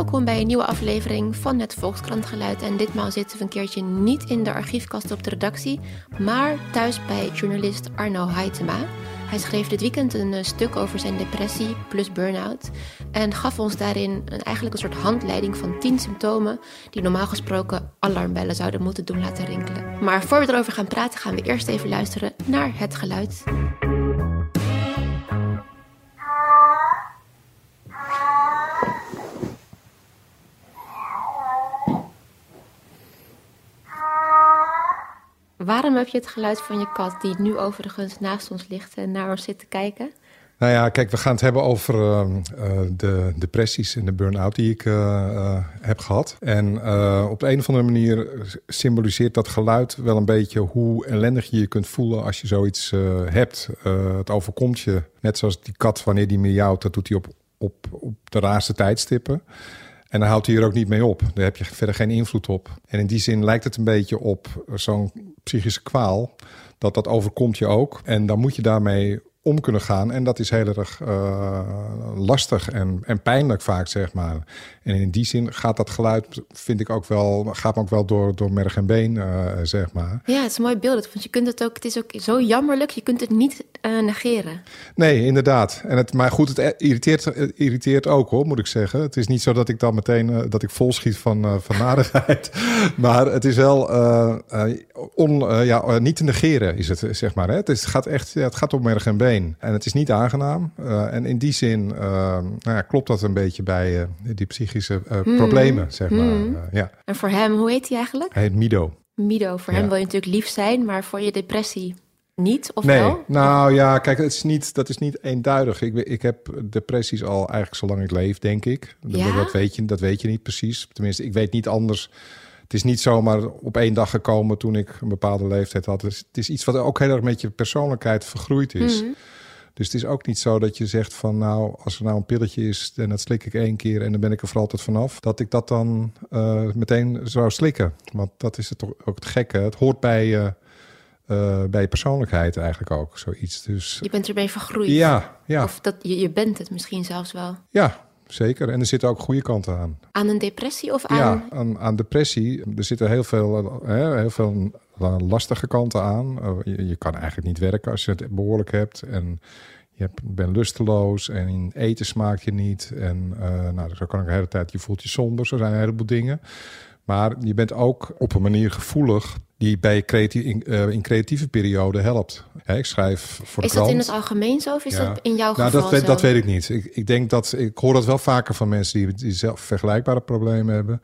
Welkom bij een nieuwe aflevering van het Volkskrantgeluid. En ditmaal zitten we een keertje niet in de archiefkast op de redactie, maar thuis bij journalist Arno Heitema. Hij schreef dit weekend een eh, stuk over zijn depressie plus burn-out en gaf ons daarin een, eigenlijk een soort handleiding van 10 symptomen die normaal gesproken alarmbellen zouden moeten doen laten rinkelen. Maar voor we erover gaan praten, gaan we eerst even luisteren naar het geluid. Waarom heb je het geluid van je kat, die nu overigens naast ons ligt en naar ons zit te kijken? Nou ja, kijk, we gaan het hebben over uh, de depressies en de burn-out die ik uh, heb gehad. En op de een of andere manier symboliseert dat geluid wel een beetje hoe ellendig je je kunt voelen als je zoiets hebt. het overkomt je, net zoals die kat, wanneer die miauwt, dat doet hij op, op, op de raarste tijdstippen. En dan houdt hij er ook niet mee op. Daar heb je verder geen invloed op. En in die zin lijkt het een beetje op zo'n psychische kwaal. Dat dat overkomt je ook. En dan moet je daarmee om kunnen gaan. En dat is heel erg uh, lastig en, en pijnlijk vaak, zeg maar. En in die zin gaat dat geluid, vind ik ook wel, gaat ook wel door, door merg en been, uh, zeg maar. Ja, het is mooi beeld. Want je kunt het ook, het is ook zo jammerlijk, je kunt het niet uh, negeren. Nee, inderdaad. En het, maar goed, het irriteert, het irriteert ook hoor, moet ik zeggen. Het is niet zo dat ik dan meteen, dat ik vol schiet van, van nadigheid. maar het is wel on, ja, niet te negeren, is het, zeg maar. Hè? Het, is, het gaat echt, ja, het gaat om merg en been. En het is niet aangenaam. Uh, en in die zin uh, nou ja, klopt dat een beetje bij uh, die psychische mm. problemen, zeg maar. Mm. ja. En voor hem, hoe heet hij eigenlijk? Hij heet Mido. Mido, voor hem wil je natuurlijk lief zijn, maar voor je depressie niet, of nee, wel? nou ja, kijk, het is niet, dat is niet eenduidig. Ik, ik heb depressies al eigenlijk zolang ik leef, denk ik. Ja? Dat, weet je, dat weet je niet precies. Tenminste, ik weet niet anders het is niet zomaar op één dag gekomen toen ik een bepaalde leeftijd had. Het is iets wat ook heel erg met je persoonlijkheid vergroeid is. Mm. Dus het is ook niet zo dat je zegt van nou, als er nou een pilletje is en dat slik ik één keer en dan ben ik er voor altijd vanaf, dat ik dat dan uh, meteen zou slikken. Want dat is het toch ook het gekke. Het hoort bij je. Uh, bij je persoonlijkheid eigenlijk ook zoiets. Dus, je bent ermee vergroeid. Ja, ja. Of dat, je, je bent het misschien zelfs wel. Ja, zeker. En er zitten ook goede kanten aan. Aan een depressie of aan... Ja, aan, aan depressie. Er zitten heel veel, hè, heel veel lastige kanten aan. Je, je, kan eigenlijk niet werken als je het behoorlijk hebt. En je bent lusteloos en in eten smaak je niet. En uh, nou, zo kan ik de hele tijd, je voelt je somber. Zo zijn een heleboel dingen. Maar je bent ook op een manier gevoelig die bij creatief, in, uh, in creatieve periode helpt. Hè, ik schrijf voor Is de dat in het algemeen zo of is ja. dat in jouw nou, geval dat weet, zo? dat weet ik niet. Ik, ik denk dat ik hoor dat wel vaker van mensen die, die zelf vergelijkbare problemen hebben.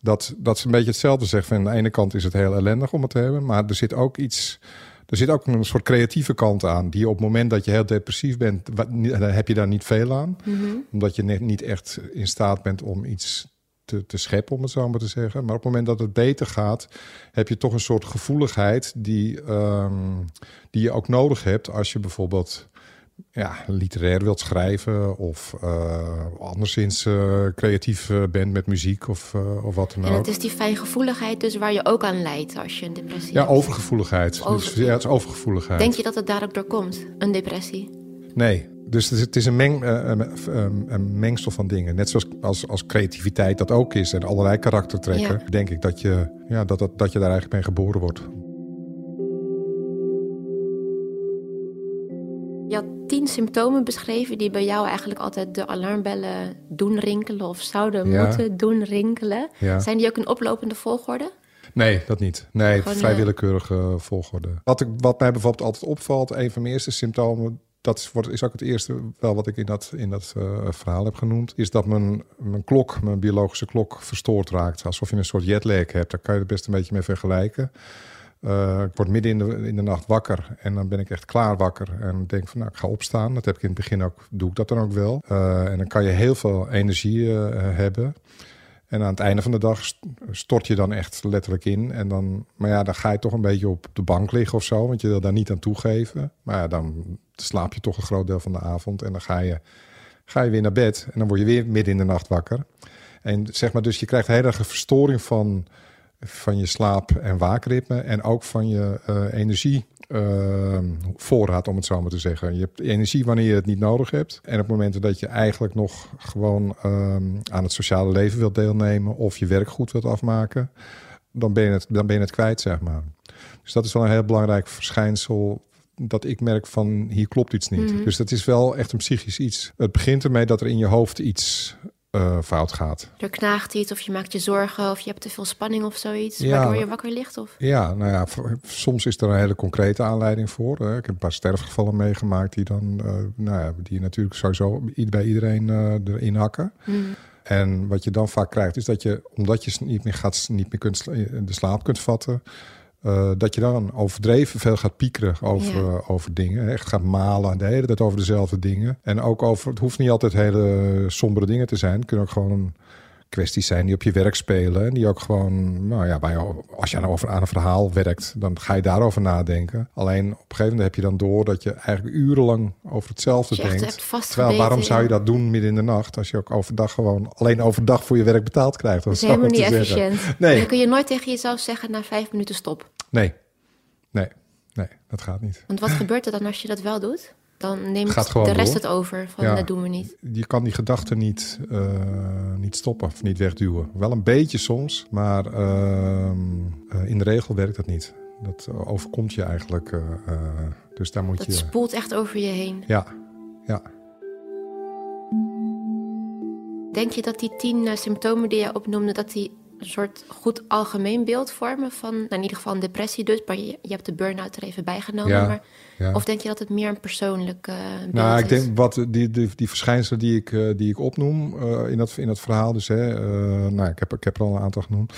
Dat, dat ze een beetje hetzelfde zeggen. Van aan de ene kant is het heel ellendig om het te hebben, maar er zit ook iets. Er zit ook een soort creatieve kant aan. Die op het moment dat je heel depressief bent, wat, heb je daar niet veel aan. Mm -hmm. Omdat je net niet echt in staat bent om iets te, te scheppen, om het zo maar te zeggen. Maar op het moment dat het beter gaat, heb je toch een soort gevoeligheid die, um, die je ook nodig hebt als je bijvoorbeeld ja, literair wilt schrijven of uh, anderszins uh, creatief uh, bent met muziek of, of wat dan ook. En het is die fijngevoeligheid dus waar je ook aan leidt als je een depressie ja, hebt. overgevoeligheid. Over... Dus, ja, het is overgevoeligheid. Denk je dat het daar ook door komt, een depressie? Nee, dus het is een, meng, een mengsel van dingen. Net zoals als, als creativiteit dat ook is en allerlei karaktertrekken. Ja. Denk ik dat je, ja, dat, dat, dat je daar eigenlijk mee geboren wordt. Je had tien symptomen beschreven die bij jou eigenlijk altijd de alarmbellen doen rinkelen of zouden Ja. moeten doen rinkelen. Ja. Zijn die ook in oplopende volgorde? Nee, dat niet. Nee, Gewoon, vrij eh, willekeurige volgorde. Wat, ik, wat mij bijvoorbeeld altijd opvalt, een van mijn eerste symptomen, dat is, ook het eerste wel wat ik in dat, in dat uh, verhaal heb genoemd, is dat mijn, mijn klok, mijn biologische klok, verstoord raakt. Alsof je een soort jetlag hebt. Daar kan je het best een beetje mee vergelijken. Uh, ik word midden in de, in de nacht wakker en dan ben ik echt klaar wakker. En denk van, nou, ik ga opstaan. Dat heb ik in het begin ook, doe ik dat dan ook wel. Uh, en dan kan je heel veel energie hebben. En aan het einde van de dag stort je dan echt letterlijk in. En dan, maar ja, dan ga je toch een beetje op de bank liggen of zo. Want je wil daar niet aan toegeven. Maar ja, dan slaap je toch een groot deel van de avond. En dan ga je, ga je weer naar bed. En dan word je weer midden in de nacht wakker. En zeg maar, dus je krijgt een hele verstoring van, van je slaap- en waakritme. En ook van je uh, uh, voorraad, om het zo maar te zeggen. Je hebt energie wanneer je het niet nodig hebt. En op momenten dat je eigenlijk nog gewoon ehm, aan het sociale leven wilt deelnemen of je werk goed wilt afmaken, dan ben je het, dan ben je het kwijt, zeg maar. Dus dat is wel een heel belangrijk verschijnsel dat ik merk van hier klopt iets niet. Mhm. Dus dat is wel echt een psychisch iets. Het begint ermee dat er in je hoofd iets uh, fout gaat. Er knaagt iets of je maakt je zorgen of je hebt te veel spanning of zoiets, Ja. waardoor je wakker ligt of... Ja, nou ja, soms is er een hele concrete aanleiding voor. Hè. Ik heb een paar sterfgevallen meegemaakt die dan, eh, nou ja, die natuurlijk sowieso bij iedereen eh, erin hakken. Mhm. En wat je dan vaak krijgt, is dat je, omdat je niet meer, gaat, niet meer kunt, de slaap kunt vatten, eh, dat je dan overdreven veel gaat piekeren over, Ja. eh, over dingen. Echt gaat malen de hele tijd over dezelfde dingen. En ook over, het hoeft niet altijd hele sombere dingen te zijn. Het kunnen ook gewoon kwesties zijn die op je werk spelen. En die ook gewoon, nou ja, je, als je nou over aan een verhaal werkt, dan ga je daarover nadenken. Alleen op een gegeven moment heb je dan door dat je eigenlijk urenlang over hetzelfde denkt. Terwijl waarom zou je dat doen midden in de nacht als je ook overdag gewoon alleen overdag voor je werk betaald krijgt? Dat is helemaal niet efficiënt. Nee. Dan kun je nooit tegen jezelf zeggen na vijf minuten stop. Nee, nee, nee, dat gaat niet. Want wat gebeurt er dan als je dat wel doet? Dan neemt de rest door. het over van Ja. dat doen we niet. Je kan die gedachten niet, eh, niet stoppen of niet wegduwen. Wel een beetje soms, maar ehm, eh, in de regel werkt dat niet. Dat overkomt je eigenlijk. eh, dus daar moet Dat je. spoelt echt over je heen. Ja, ja. Denk je dat die tien symptomen die je opnoemde, dat die een soort goed algemeen beeld vormen van, nou, in ieder geval een depressie dus, maar je, je hebt de burn-out er even bijgenomen. Ja, maar, ja. Of denk je dat het meer een persoonlijk eh beeld Nou, ik is? denk wat die, die, die verschijnselen die ik, eh, die ik opnoem eh, in, dat, in dat verhaal, dus hè, nou, ik heb, ik heb er al een aantal genoemd,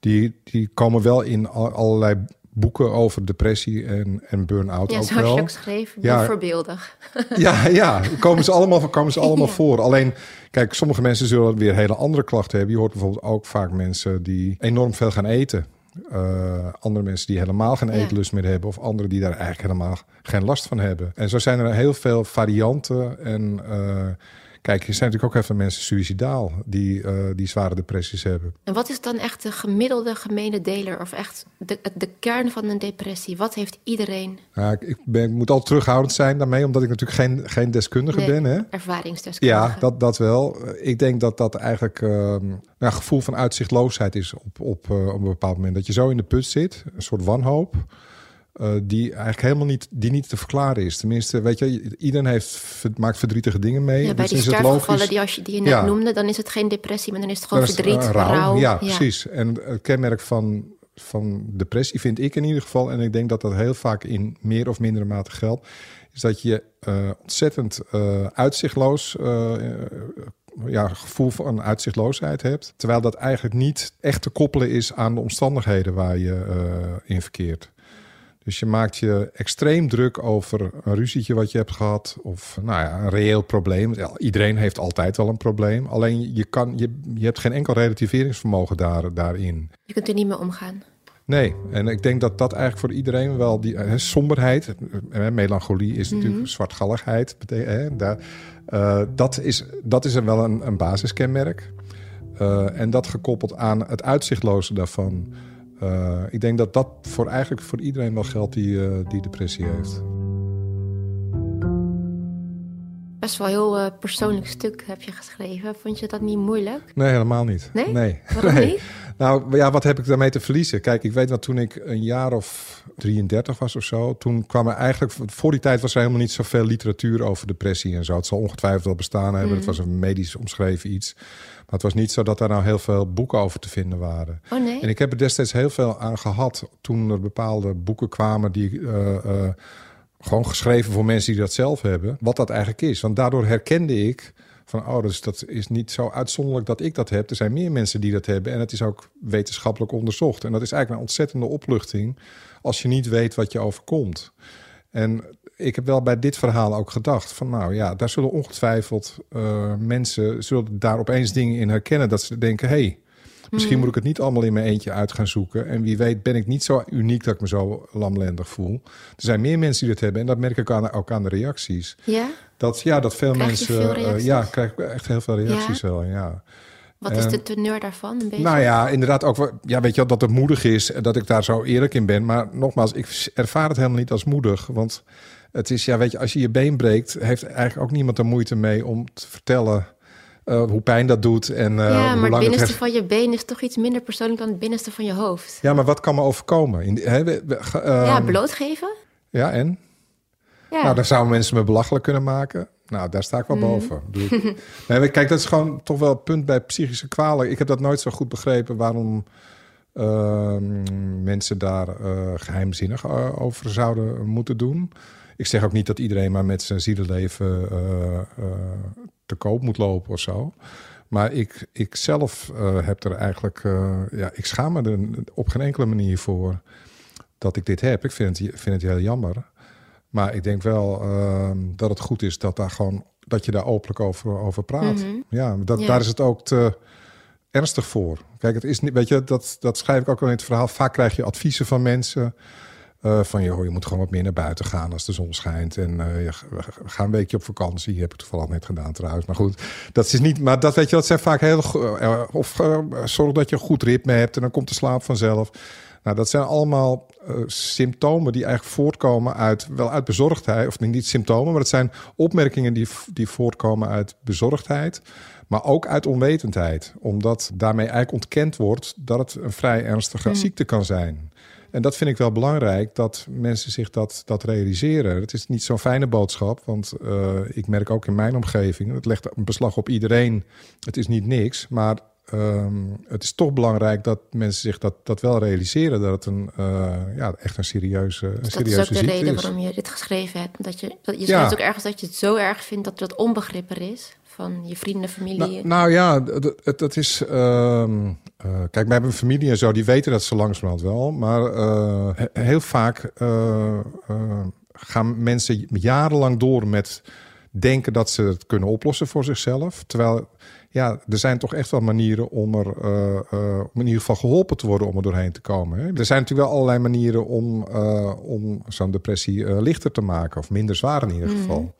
die, die komen wel in al- allerlei boeken over depressie en, en burn-out ja, ook zoals wel. je ook schreef, Ja. voorbeeldig. Ja, ja, komen ze allemaal, komen ze allemaal Ja. voor. Alleen, kijk, sommige mensen zullen weer hele andere klachten hebben. Je hoort bijvoorbeeld ook vaak mensen die enorm veel gaan eten. Eh, andere mensen die helemaal geen Ja. eetlust meer hebben. Of anderen die daar eigenlijk helemaal geen last van hebben. En zo zijn er heel veel varianten. En eh, kijk, er zijn natuurlijk ook heel veel mensen suicidaal die, eh, die zware depressies hebben. En wat is dan echt de gemiddelde gemene deler? Of echt de, de kern van een depressie? Wat heeft iedereen? Nou, ik, ik, ben, ik moet altijd terughoudend zijn daarmee, omdat ik natuurlijk geen, geen deskundige Nee. ben. Hè? Ervaringsdeskundige. Ja, dat, dat wel. Ik denk dat dat eigenlijk ehm nou, gevoel van uitzichtloosheid is op, op, eh, op een bepaald moment. Dat je zo in de put zit, een soort wanhoop, eh, die eigenlijk helemaal niet, die niet te verklaren is. Tenminste, weet je, iedereen heeft, maakt verdrietige dingen mee. Ja, bij dus die het sterfgevallen die, als je, die je net Ja. noemde, dan is het geen depressie, maar dan is het gewoon is, verdriet, eh, rouw. rouw. Ja, precies. En het kenmerk van, van depressie vind ik in ieder geval, en ik denk dat dat heel vaak in meer of mindere mate geldt, is dat je eh, ontzettend uitzichtloos, ja, gevoel van uitzichtloosheid hebt, terwijl dat eigenlijk niet echt te koppelen is aan de omstandigheden waar je in verkeert. Dus je maakt je extreem druk over een ruzietje wat je hebt gehad. Of nou ja, een reëel probleem. Ja, Iedereen heeft altijd wel een probleem. Alleen je, kan, je, je hebt geen enkel relativeringsvermogen daar, daarin. Je kunt er niet mee omgaan. Nee, en ik denk dat dat eigenlijk voor iedereen wel die hè, somberheid, eh, melancholie is natuurlijk Mhm. zwartgalligheid. Hè, daar, eh, dat, is, dat is wel een, een basiskenmerk. Eh, en dat gekoppeld aan het uitzichtloze daarvan. Eh, ik denk dat dat voor eigenlijk voor iedereen wel geldt die, eh, die depressie heeft. Best wel een heel eh, persoonlijk stuk heb je geschreven. Vond je dat niet moeilijk? Nee, helemaal niet. Nee? nee. Waarom Nee. niet? Nou ja, wat heb ik daarmee te verliezen? Kijk, ik weet dat toen ik een jaar of 33 was of zo, toen kwam er eigenlijk, voor die tijd was er helemaal niet zoveel literatuur over depressie en zo. Het zal ongetwijfeld wel bestaan hebben. Mm. Het was een medisch omschreven iets. Maar het was niet zo dat daar nou heel veel boeken over te vinden waren. Oh nee? En ik heb er destijds heel veel aan gehad toen er bepaalde boeken kwamen die eh, eh, gewoon geschreven voor mensen die dat zelf hebben, wat dat eigenlijk is. Want daardoor herkende ik van, oh, dus dat is niet zo uitzonderlijk dat ik dat heb. Er zijn meer mensen die dat hebben en het is ook wetenschappelijk onderzocht. En dat is eigenlijk een ontzettende opluchting als je niet weet wat je overkomt. En ik heb wel bij dit verhaal ook gedacht van, nou ja, daar zullen ongetwijfeld eh, mensen zullen daar opeens dingen in herkennen dat ze denken, hey, Misschien moet ik het niet allemaal in mijn eentje uit gaan zoeken. En wie weet ben ik niet zo uniek dat ik me zo lamlendig voel. Er zijn meer mensen die dat hebben. En dat merk ik aan, ook aan de reacties. Ja? Dat, ja, dat veel Krijg mensen... veel eh, ja, ik krijg echt heel veel reacties wel, ja. Wat is de teneur daarvan? Een beetje? Nou ja, inderdaad ook. Ja, weet je wel, dat het moedig is en dat ik daar zo eerlijk in ben. Maar nogmaals, ik ervaar het helemaal niet als moedig. Want het is, ja, weet je, als je je been breekt, heeft eigenlijk ook niemand er moeite mee om te vertellen uh, hoe pijn dat doet. En, uh, ja, maar het binnenste van je been is toch iets minder persoonlijk dan het binnenste van je hoofd. Ja, maar wat kan me overkomen? In, he, we, we, uh, ja, ehm, blootgeven. Ja, en? Ja. Nou, dan zouden mensen me belachelijk kunnen maken. Nou, daar sta ik wel mm. boven. nee, kijk, dat is gewoon toch wel het punt bij psychische kwalen. Ik heb dat nooit zo goed begrepen waarom ehm, mensen daar uh, geheimzinnig over zouden moeten doen. Ik zeg ook niet dat iedereen maar met zijn zielenleven uh, te koop moet lopen of zo. Maar ik, ik zelf heb er eigenlijk, ja, ik schaam me er op geen enkele manier voor dat ik dit heb. Ik vind het, vind het heel jammer. Maar ik denk wel uh, dat het goed is dat, daar gewoon, dat je daar openlijk over, over praat. Mhm. ja, dat, daar is het ook te ernstig voor. Kijk, het is niet, weet je, dat, dat schrijf ik ook wel in het verhaal. Vaak krijg je adviezen van mensen. Uh, van joh, je moet gewoon wat meer naar buiten gaan als de zon schijnt. En uh, je, ga een weekje op vakantie. Heb ik toevallig net gedaan trouwens. Maar goed, dat is niet. Maar dat weet je, dat zijn vaak heel. Uh, of zorg dat je een goed ritme hebt en dan komt de slaap vanzelf. Nou, dat zijn allemaal symptomen die eigenlijk voortkomen uit, wel uit bezorgdheid, of niet symptomen, maar het zijn opmerkingen die, die voortkomen uit bezorgdheid, maar ook uit onwetendheid, omdat daarmee eigenlijk ontkend wordt dat het een vrij ernstige hmm. ziekte kan zijn. En dat vind ik wel belangrijk, dat mensen zich dat, dat realiseren. Het is niet zo'n fijne boodschap, want uh, ik merk ook in mijn omgeving, het legt een beslag op iedereen. Het is niet niks, maar Um, het is toch belangrijk dat mensen zich dat, dat wel realiseren. Dat het een, uh, ja, echt een serieuze, een dus serieuze Dat is ook de reden waarom je dit geschreven hebt. Dat je, dat, je schrijft ook ergens dat je het zo erg vindt dat het onbegrip er is. Van je vrienden, familie. Nou, nou ja, dat, is... Uh, uh, kijk, wij hebben familie en zo, die weten dat zo langzamerhand wel. Maar uh, heel vaak gaan mensen jarenlang door met denken dat ze het kunnen oplossen voor zichzelf. Terwijl ja, er zijn toch echt wel manieren om er om in ieder geval geholpen te worden om er doorheen te komen. Hè? Er zijn natuurlijk wel allerlei manieren om, om zo'n depressie lichter te maken, of minder zwaar in ieder mhm. geval.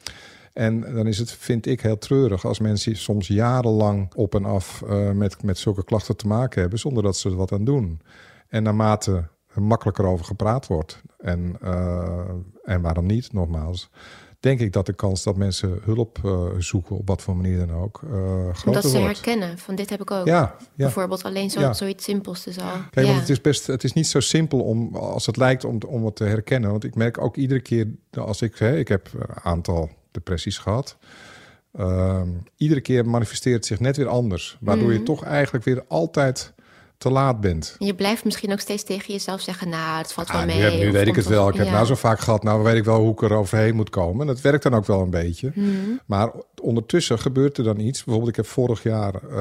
En dan is het, vind ik, heel treurig als mensen soms jarenlang op en af met, met zulke klachten te maken hebben, zonder dat ze er wat aan doen. En naarmate er makkelijker over gepraat wordt, en, en waarom niet, nogmaals, denk ik dat de kans dat mensen hulp uh, zoeken, op wat voor manier dan ook, uh, groter Omdat ze herkennen, van dit heb ik ook. Ja, Bijvoorbeeld alleen zo, zoiets simpels te al. Kijk, want het is best, het is niet zo simpel om, als het lijkt om, om het te herkennen. Want ik merk ook iedere keer, als ik, hè, ik heb een aantal depressies gehad. Uh, iedere keer manifesteert het zich net weer anders. Waardoor je mm. toch eigenlijk weer altijd te laat bent. Je blijft misschien ook steeds tegen jezelf zeggen, nou, het valt wel ah, mee. Nu, nu weet ik het wel. Ik heb nou zo vaak gehad, nou weet ik wel hoe ik er overheen moet komen. En dat werkt dan ook wel een beetje. Mhm. Maar ondertussen gebeurt er dan iets. Bijvoorbeeld, ik heb vorig jaar, uh,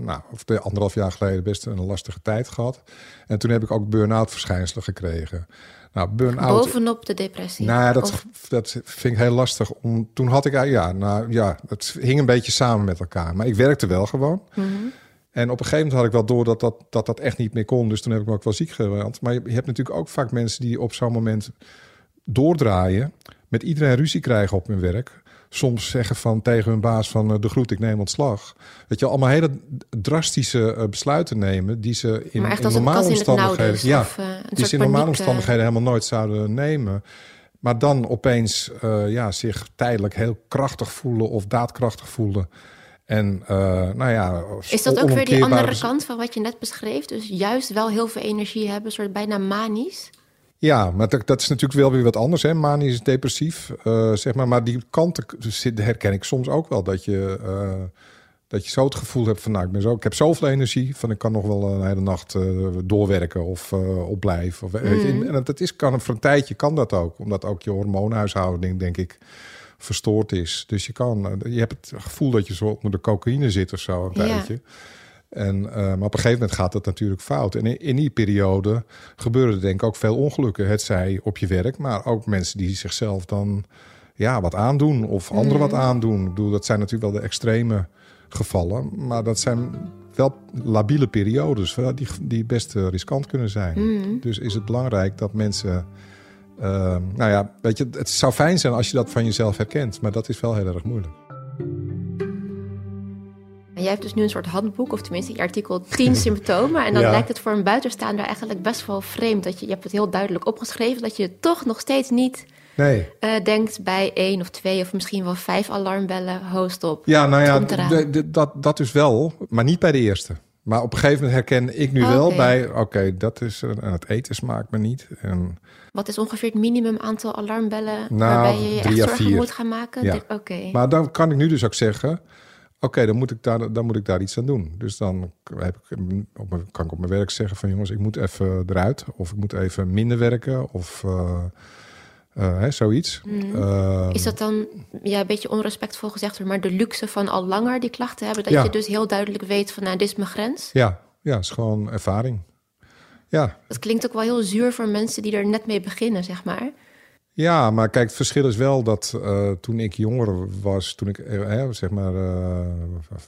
nou, of de anderhalf jaar geleden, best een lastige tijd gehad. En toen heb ik ook burn-out verschijnselen gekregen. Nou, burn-out. Bovenop de depressie. Nou, dat, dat vind ik heel lastig. Om, toen had ik, ja, nou ja, het hing een beetje samen met elkaar. Maar ik werkte wel gewoon. Mhm. En op een gegeven moment had ik wel door dat dat, dat, dat echt niet meer kon. Dus toen heb ik me ook wel ziek geweld. Maar je, hebt natuurlijk ook vaak mensen die op zo'n moment doordraaien. Met iedereen ruzie krijgen op hun werk. Soms zeggen van tegen hun baas van eh, de groet, ik neem ontslag. Dat je, allemaal hele drastische eh, besluiten nemen die ze in, in normale omstandigheden, ja, uh, die ze in normale omstandigheden helemaal nooit zouden nemen. Maar dan opeens ja, zich tijdelijk heel krachtig voelen of daadkrachtig voelen. En uh, nou ja, is dat ook weer die andere kant van wat je net beschreef? Dus juist wel heel veel energie hebben, soort bijna manisch? Ja, maar dat, dat is natuurlijk wel weer wat anders. Hè? Manisch depressief, uh, zeg maar. Maar die kanten herken ik soms ook wel. Dat je, uh, dat je zo het gevoel hebt van, nou, ik, ben zo, ik heb zoveel energie... van ik kan nog wel een hele nacht doorwerken of opblijven. Of, mm. En dat is, kan, voor een tijdje kan dat ook. Omdat ook je hormoonhuishouding, denk ik verstoord is. Dus je kan, eh, je hebt het gevoel dat je zo onder de cocaïne zit of zo een tijdje. En, uh, maar op een gegeven moment gaat dat natuurlijk fout. En in, in, die periode gebeuren er denk ik ook veel ongelukken. Het zij op je werk, maar ook mensen die zichzelf dan ja, wat aandoen of anderen wat mhm. aandoen. Ik bedoel, dat zijn natuurlijk wel de extreme gevallen. Maar dat zijn wel labiele periodes die, die best riskant kunnen zijn. Mhm. Dus is het belangrijk dat mensen uh, nou ja, weet je, het zou fijn zijn als je dat van jezelf herkent, maar dat is wel heel erg moeilijk. Je jij hebt dus nu een soort handboek, of tenminste je artikel 10 symptomen. En dan Ja. lijkt het voor een buitenstaander eigenlijk best wel vreemd. Dat je, je hebt het heel duidelijk opgeschreven, dat je toch nog steeds niet Nee. eh, denkt bij één of twee of misschien wel vijf alarmbellen, host op. Ja, nou ja, dat, dat dus wel, maar niet bij de eerste. Maar op een gegeven moment herken ik nu Oh, wel bij, oké, dat is, en het eten smaakt me niet. En, Wat is ongeveer het minimum aantal alarmbellen Nou, waarbij je je echt zorgen moet gaan maken? Ja. Oké. maar dan kan ik nu dus ook zeggen, oké, dan, moet ik daar, dan moet ik daar iets aan doen. Dus dan heb ik, op mijn, kan ik op mijn werk zeggen van jongens, ik moet even eruit. Of ik moet even minder werken of eh, eh, hè, zoiets. Mhm. Is dat dan ja, een beetje onrespectvol gezegd, maar de luxe van al langer die klachten hebben? Dat Ja. je dus heel duidelijk weet van, nou, dit is mijn grens. ja, ja, is gewoon ervaring. Ja, Dat klinkt ook wel heel zuur voor mensen die er net mee beginnen, zeg maar. Ja, maar kijk, het verschil is wel dat eh, toen ik jonger was, toen ik eh, zeg maar eh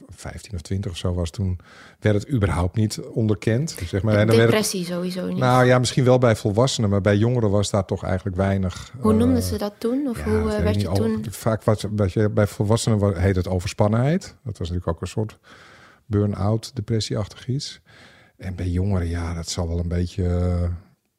15 of 20 of zo was, toen werd het überhaupt niet onderkend. Zeg maar, en dan werd het- Depressie sowieso niet. nou ja, misschien wel bij volwassenen, maar bij jongeren was daar toch eigenlijk weinig. hoe noemden ze dat toen? Of ja, hoe werd je Oh, toen... Vaak was je, bij volwassenen wa- heet het overspannenheid. Dat was natuurlijk ook een soort burn-out, depressieachtig iets. En bij jongeren, ja, dat zal wel een beetje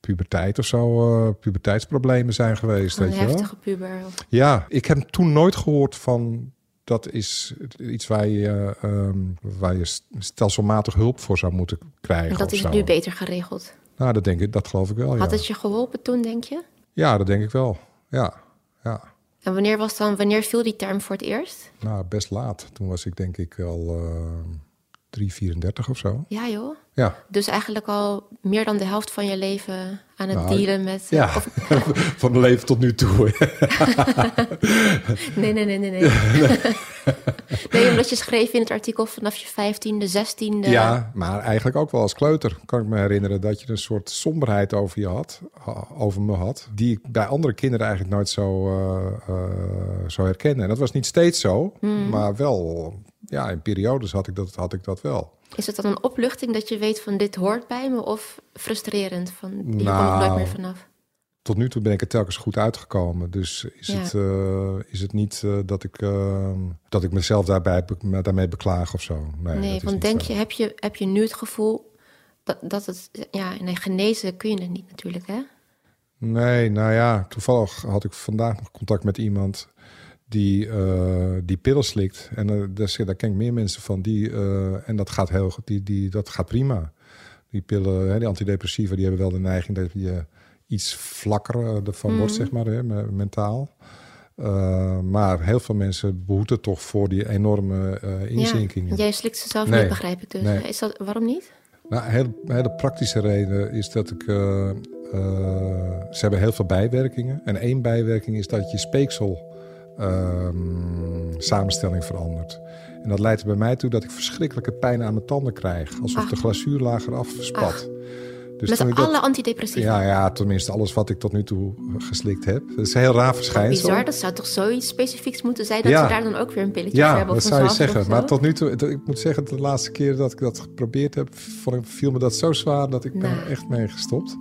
puberteit of zo, eh, puberteitsproblemen zijn geweest. Een weet je wel? heftige puber. Ja, ik heb toen nooit gehoord van dat is iets waar je, ehm, waar je stelselmatig hulp voor zou moeten krijgen. En dat is zo. nu beter geregeld. Nou, dat denk ik, dat geloof ik wel. Had ja. het je geholpen toen, denk je? ja, dat denk ik wel. Ja, ja. En wanneer was dan, wanneer viel die term voor het eerst? Nou, best laat. Toen was ik denk ik al eh 3, 34 of zo. Ja, joh. Ja, Dus eigenlijk al meer dan de helft van je leven aan het Nou, dealen met... ja. of- van mijn leven tot nu toe. nee, nee, nee, nee, nee. nee, omdat je schreef in het artikel vanaf je vijftiende, zestiende... Ja, maar eigenlijk ook wel als kleuter. Kan ik me herinneren dat je een soort somberheid over je had, ha- over me had, die ik bij andere kinderen eigenlijk nooit zo, eh, eh, zo herkende. En dat was niet steeds zo, Hmm. maar wel, ja, in periodes had ik dat, had ik dat wel. Is het dan een opluchting dat je weet van dit hoort bij me? Of frustrerend van je komt er Nou, nooit meer vanaf? Tot nu toe ben ik er telkens goed uitgekomen. Dus is, Ja. het, eh, is het niet eh, dat, ik, eh, dat ik mezelf daarbij, be- me daarmee beklaag of zo. Nee, Nee, want denk zo. je heb, je, heb je nu het gevoel dat, dat het... Ja, nee, genezen kun je het niet natuurlijk, hè? Nee, nou ja, toevallig had ik vandaag nog contact met iemand die, eh, die pillen slikt. En eh, daar, daar ken ik meer mensen van. Die, eh, en dat gaat, heel, goed, die, die, dat gaat prima. Die pillen, hè, die antidepressiva, die hebben wel de neiging dat je iets vlakker ervan wordt, zeg maar, hè, me- mentaal. Maar heel veel mensen behoeten toch voor die enorme inzinkingen. Ja, jij slikt ze zelf Nee. niet, begrijp ik dus. Nee. Is dat, waarom niet? Nou, een hele, hele praktische reden is dat ik. ze hebben heel veel bijwerkingen. En één bijwerking is dat je speeksel ehm, samenstelling verandert. En dat leidt er bij mij toe dat ik verschrikkelijke pijn aan mijn tanden krijg. Alsof Ach. de glazuurlaag eraf spat. Dus Met alle dat, antidepressiva. ja, ja, tenminste alles wat ik tot nu toe geslikt heb. Dat is een heel raar verschijnsel. Bizar, dat zou toch zoiets specifieks moeten zijn... dat Ja. ze daar dan ook weer een pilletje voor Ja, hebben? dat of zou je zeggen. Maar tot nu toe, ik moet zeggen, de laatste keer dat ik dat geprobeerd heb, viel me dat zo zwaar dat ik ben Nou. echt mee gestopt.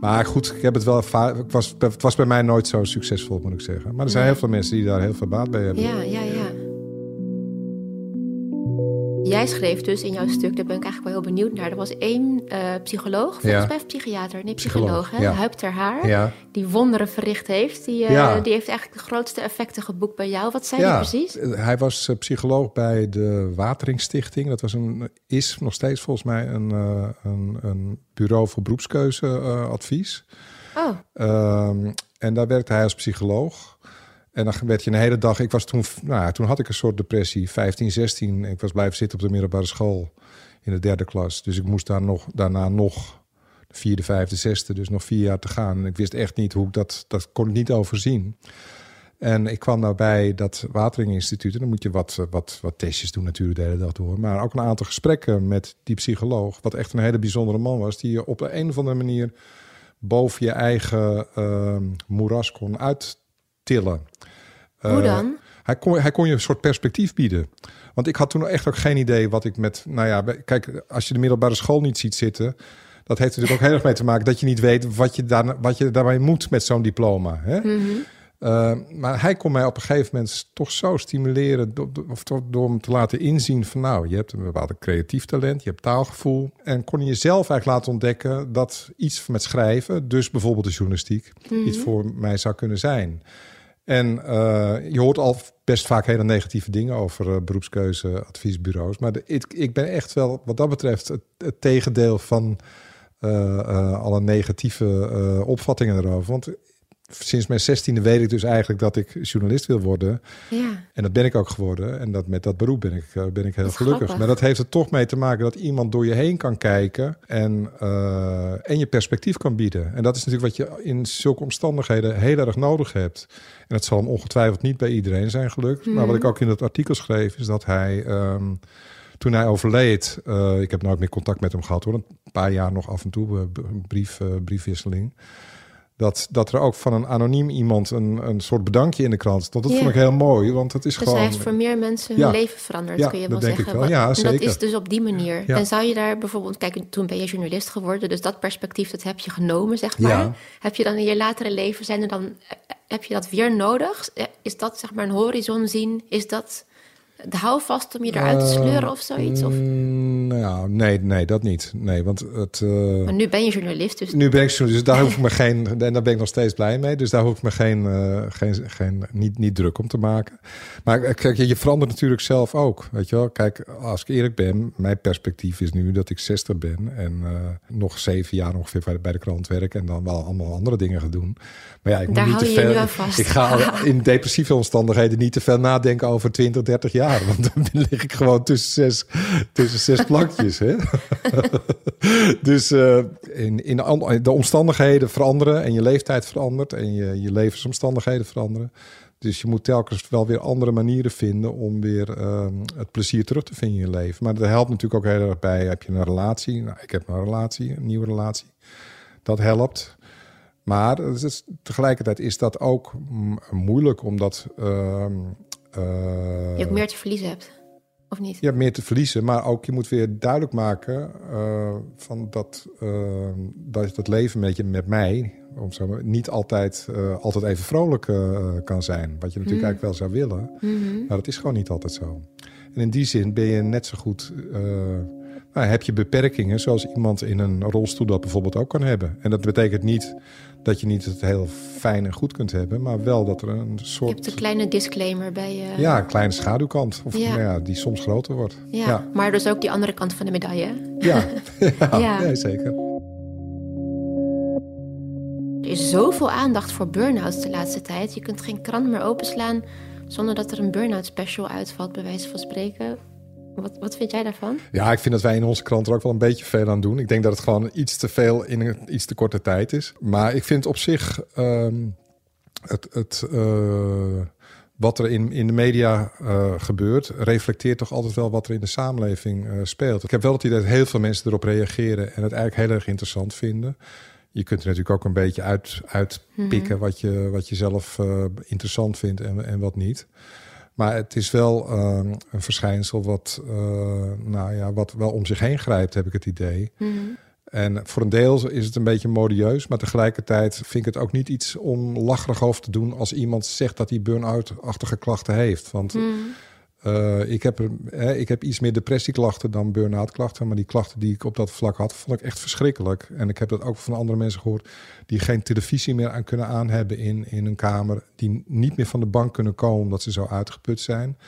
Maar goed, ik heb het wel ervaren. Ik was, het was bij mij nooit zo succesvol, moet ik zeggen. Maar er zijn Nee. heel veel mensen die daar heel veel baat bij hebben. Ja, ja, ja. Jij schreef dus in jouw stuk, daar ben ik eigenlijk wel heel benieuwd naar. Er was één eh, psycholoog, volgens Ja. mij of psychiater, nee, Psycholoog, psycholoog, hè? ja. Huip ter Haar, Ja. die wonderen verricht heeft. Die, eh, Ja. die heeft eigenlijk de grootste effecten geboekt bij jou. Wat zei Ja, hij precies? hij was eh, psycholoog bij de Wateringsstichting. Dat was een, is nog steeds volgens mij een, eh, een, een bureau voor beroepskeuzeadvies. Oh, Ehm, en daar werkte hij als psycholoog. En dan werd je een hele dag. Ik was toen, nou, toen had ik een soort depressie, 15, 16. Ik was blijven zitten op de middelbare school in de derde klas. Dus ik moest daar nog, daarna nog de vierde, vijfde, zesde, dus nog vier jaar te gaan. En ik wist echt niet hoe ik dat, dat kon ik niet overzien. En ik kwam nou bij dat Watering Instituut. En dan moet je wat, eh, wat, wat testjes doen natuurlijk de hele dag door. Maar ook een aantal gesprekken met die psycholoog. Wat echt een hele bijzondere man was. Die je op een of andere manier boven je eigen ehm, moeras kon hoe Eh, dan? Hij kon, hij kon je een soort perspectief bieden. Want ik had toen echt ook geen idee wat ik met... Nou ja, kijk, als je de middelbare school niet ziet zitten... dat heeft natuurlijk ook heel erg mee te maken... dat je niet weet wat je, daar, wat je daarmee moet met zo'n diploma. Hè? Mhm. Uh, maar hij kon mij op een gegeven moment toch zo stimuleren, door, of door, door hem te laten inzien van nou, je hebt een bepaalde creatief talent, je hebt taalgevoel. En kon je jezelf eigenlijk laten ontdekken dat iets met schrijven, dus bijvoorbeeld de journalistiek, iets voor mij zou kunnen zijn. En uh, je hoort al best vaak hele negatieve dingen over uh, beroepskeuze, adviesbureaus. Maar ik, ik, ben echt wel, wat dat betreft, het, het tegendeel van uh, alle negatieve opvattingen erover. Want sinds mijn zestiende weet ik dus eigenlijk dat ik journalist wil worden. Ja. En dat ben ik ook geworden. En dat, met dat beroep ben ik, uh, ben ik heel gelukkig. Grappig. Maar dat heeft er toch mee te maken dat iemand door je heen kan kijken en, uh, en je perspectief kan bieden. En dat is natuurlijk wat je in zulke omstandigheden heel erg nodig hebt. En dat zal hem ongetwijfeld niet bij iedereen zijn gelukt. Mm. Maar wat ik ook in dat artikel schreef, is dat hij. Um, toen hij overleed, uh, ik heb nooit meer contact met hem gehad hoor. Een paar jaar nog af en toe, brief, briefwisseling dat, dat er ook van een anoniem iemand een, een soort bedankje in de krant stond. Dat vond ik heel mooi, want het is dus gewoon... hij heeft voor meer mensen hun leven veranderd, ja, kun je wel dat zeggen. Wel. Ja, en dat is dus op die manier. En zou je daar bijvoorbeeld... Kijk, toen ben je journalist geworden, dus dat perspectief, dat heb je genomen, zeg maar. Heb je dan in je latere leven, zijn er dan... Heb je dat weer nodig? Is dat, zeg maar, een horizon zien? Is dat de houvast om je eruit te sleuren of zoiets? Of? nou ja, nee, nee, dat niet. Nee, want het. Uh, maar nu ben je journalist, dus. Nu ben ik journalist, dus daar hoef ik me geen. En daar ben ik nog steeds blij mee. Dus daar hoef ik me geen, uh, geen, geen niet, niet druk om te maken. Maar kijk, je verandert natuurlijk zelf ook. Weet je wel, kijk, als ik eerlijk ben, mijn perspectief is nu dat ik 60 ben en uh, nog zeven jaar ongeveer bij de krant werk en dan wel allemaal andere dingen gaan doen. Maar ja, ik daar moet niet te veel. Ik ga in depressieve omstandigheden niet te veel nadenken over 20, 30 jaar. Want dan lig ik gewoon tussen zes, tussen zes plankjes. Hè? dus uh, in, in de omstandigheden veranderen en je leeftijd verandert en je, je levensomstandigheden veranderen. Dus je moet telkens wel weer andere manieren vinden om weer uh, het plezier terug te vinden in je leven. Maar dat helpt natuurlijk ook heel erg bij. Heb je een relatie? Nou, ik heb een relatie, een nieuwe relatie. Dat helpt. Maar is, tegelijkertijd is dat ook moeilijk, omdat. Uh, je ook meer te verliezen hebt. Of niet? Je hebt meer te verliezen, maar ook je moet weer duidelijk maken uh, van dat, uh, dat het leven met, je, met mij om zo maar, niet altijd, uh, altijd even vrolijk kan zijn. Wat je natuurlijk mm. eigenlijk wel zou willen. Mm -hmm. Maar dat is gewoon niet altijd zo. En in die zin ben je net zo goed. Nou, heb je beperkingen zoals iemand in een rolstoel dat bijvoorbeeld ook kan hebben. En dat betekent niet dat je niet het heel fijn en goed kunt hebben, maar wel dat er een soort. Je hebt een kleine disclaimer bij je. Ja, een kleine schaduwkant. Of ja. Nou ja, die soms groter wordt. Ja, ja, maar dus ook die andere kant van de medaille. Ja, ja, ja. Zeker. Er is zoveel aandacht voor burn-outs de laatste tijd. Je kunt geen krant meer openslaan zonder dat er een burn-out special uitvalt, bij wijze van spreken. Wat, wat vind jij daarvan? Ja, ik vind dat wij in onze krant er ook wel een beetje veel aan doen. Ik denk dat het gewoon iets te veel in een iets te korte tijd is. Maar ik vind op zich um, het. het uh, wat er in, in de media uh, gebeurt, reflecteert toch altijd wel wat er in de samenleving uh, speelt. Ik heb wel het idee dat heel veel mensen erop reageren en het eigenlijk heel erg interessant vinden. Je kunt er natuurlijk ook een beetje uit, uitpikken mm -hmm. wat, je, wat je zelf uh, interessant vindt en, en wat niet. Maar het is wel uh, een verschijnsel wat, uh, nou ja, wat wel om zich heen grijpt, heb ik het idee. Mm -hmm. En voor een deel is het een beetje modieus, maar tegelijkertijd vind ik het ook niet iets om lacherig over te doen als iemand zegt dat hij burn-out-achtige klachten heeft. Want mm -hmm. Uh, ik, heb, hè, ik heb iets meer depressieklachten dan burn-out klachten, maar die klachten die ik op dat vlak had, vond ik echt verschrikkelijk. En ik heb dat ook van andere mensen gehoord die geen televisie meer aan kunnen aanhebben in, in een kamer, die niet meer van de bank kunnen komen omdat ze zo uitgeput zijn.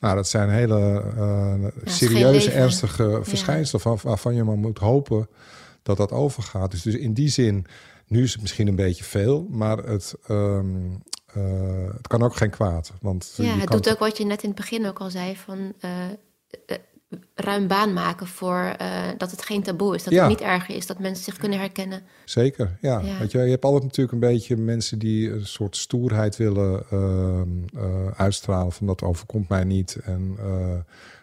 Nou, dat zijn hele uh, ja, serieuze, ernstige verschijnselen ja. waarvan je maar moet hopen dat dat overgaat. Dus, dus in die zin, nu is het misschien een beetje veel, maar het, um, uh, het kan ook geen kwaad. Want ja, het doet ook wat je net in het begin ook al zei, van uh, ruim baan maken voor dat het geen taboe is. Dat ja. het niet erger is, dat mensen zich kunnen herkennen. Zeker, ja. ja. Weet je, je hebt altijd natuurlijk een beetje mensen die een soort stoerheid willen uh, uitstralen. Van dat overkomt mij niet. En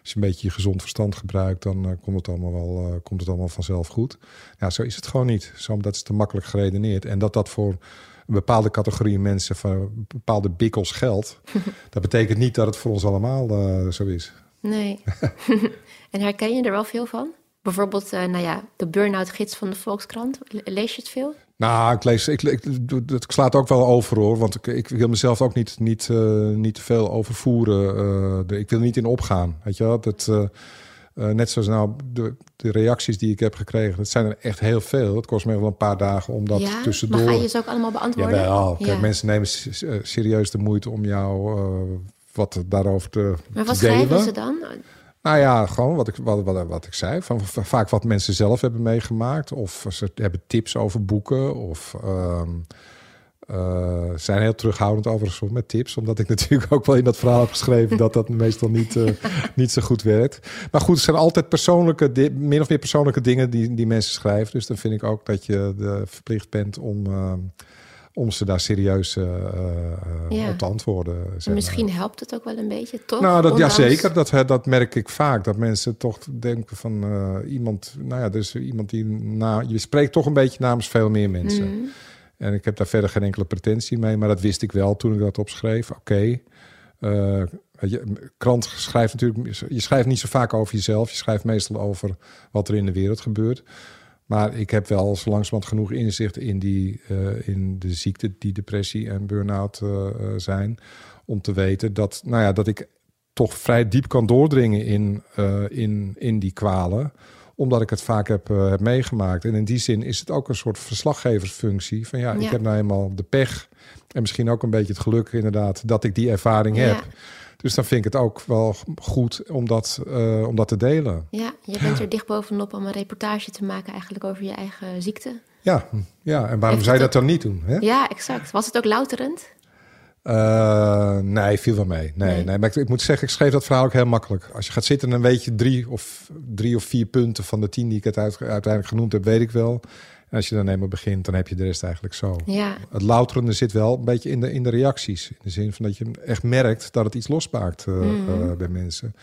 als je een beetje je gezond verstand gebruikt, dan komt, het allemaal wel, komt het allemaal vanzelf goed. Ja, zo is het gewoon niet. Zo, dat is te makkelijk geredeneerd. En dat dat voor een bepaalde categorie mensen van bepaalde bikkels geldt. dat betekent niet dat het voor ons allemaal zo is. Nee. en herken je er wel veel van? Bijvoorbeeld, uh, nou ja, de burn-out gids van de Volkskrant. Lees je het veel? Nou, ik lees, ik, ik, ik sla het ook wel over hoor, want ik, ik wil mezelf ook niet, niet, uh, niet te veel overvoeren. Uh, ik wil niet in opgaan, weet je wel. Dat, uh, net zoals nou de, de, reacties die ik heb gekregen, dat zijn er echt heel veel. Het kost me wel een paar dagen om dat ja, tussendoor... Maar ga je ze ook allemaal beantwoorden? Jawel, kijk, ja. mensen nemen serieus de moeite om jou wat daarover te Maar wat delen. schrijven ze dan? Nou ja, gewoon wat ik, wat, wat, wat ik zei. Van, vaak wat mensen zelf hebben meegemaakt. Of ze hebben tips over boeken. Of um, uh, zijn heel terughoudend overigens met tips. Omdat ik natuurlijk ook wel in dat verhaal heb geschreven... dat dat meestal niet, uh, niet zo goed werkt. Maar goed, het zijn altijd persoonlijke... min of meer persoonlijke dingen die, die mensen schrijven. Dus dan vind ik ook dat je de, verplicht bent om... Uh, om ze daar serieus ja. op te antwoorden. Misschien helpt het ook wel een beetje, toch? Nou, dat, ja, zeker. Dat, dat merk ik vaak. Dat mensen toch denken van iemand... Nou ja, dus iemand die... Nou, je spreekt toch een beetje namens veel meer mensen. Mm. En ik heb daar verder geen enkele pretentie mee. Maar dat wist ik wel toen ik dat opschreef. Oké. Okay. je, krant schrijft natuurlijk... Je schrijft niet zo vaak over jezelf. Je schrijft meestal over wat er in de wereld gebeurt. Maar ik heb wel zo langzamerhand genoeg inzicht in, die, uh, in de ziekte die depressie en burn-out uh, zijn. Om te weten dat, nou ja, dat ik toch vrij diep kan doordringen in, uh, in, in die kwalen. Omdat ik het vaak heb, heb meegemaakt. En in die zin is het ook een soort verslaggeversfunctie. Van ja, ja. ik heb nou eenmaal de pech. En misschien ook een beetje het geluk inderdaad dat ik die ervaring heb. Ja. Dus dan vind ik het ook wel goed om dat, uh, om dat te delen. Ja, je bent er dicht bovenop om een reportage te maken eigenlijk over je eigen ziekte. Ja, ja. en waarom zou je dat dan niet doen? Hè? Ja, exact. Was het ook louterend? Uh, nee, viel wel mee. Nee, nee. nee. maar ik, ik, moet zeggen, ik schreef dat verhaal ook heel makkelijk. Als je gaat zitten, dan weet je drie of, drie of vier punten van de tien die ik het uiteindelijk genoemd heb, weet ik wel als je dan eenmaal begint, dan heb je de rest eigenlijk zo. Ja. Het louterende zit wel een beetje in de, in de reacties. In de zin van dat je echt merkt dat het iets losmaakt uh, mm. uh, bij mensen.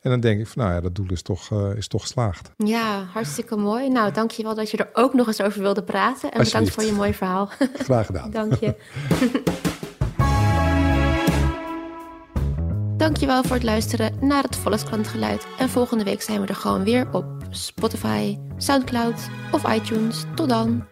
En dan denk ik van, nou ja, dat doel is toch, uh, is toch geslaagd. Ja, hartstikke mooi. Nou, dank je wel dat je er ook nog eens over wilde praten. En bedankt voor je mooi verhaal. Graag gedaan. dank je. Dankjewel voor het luisteren naar het Volkskrant geluid. En volgende week zijn we er gewoon weer op Spotify, Soundcloud of iTunes. Tot dan!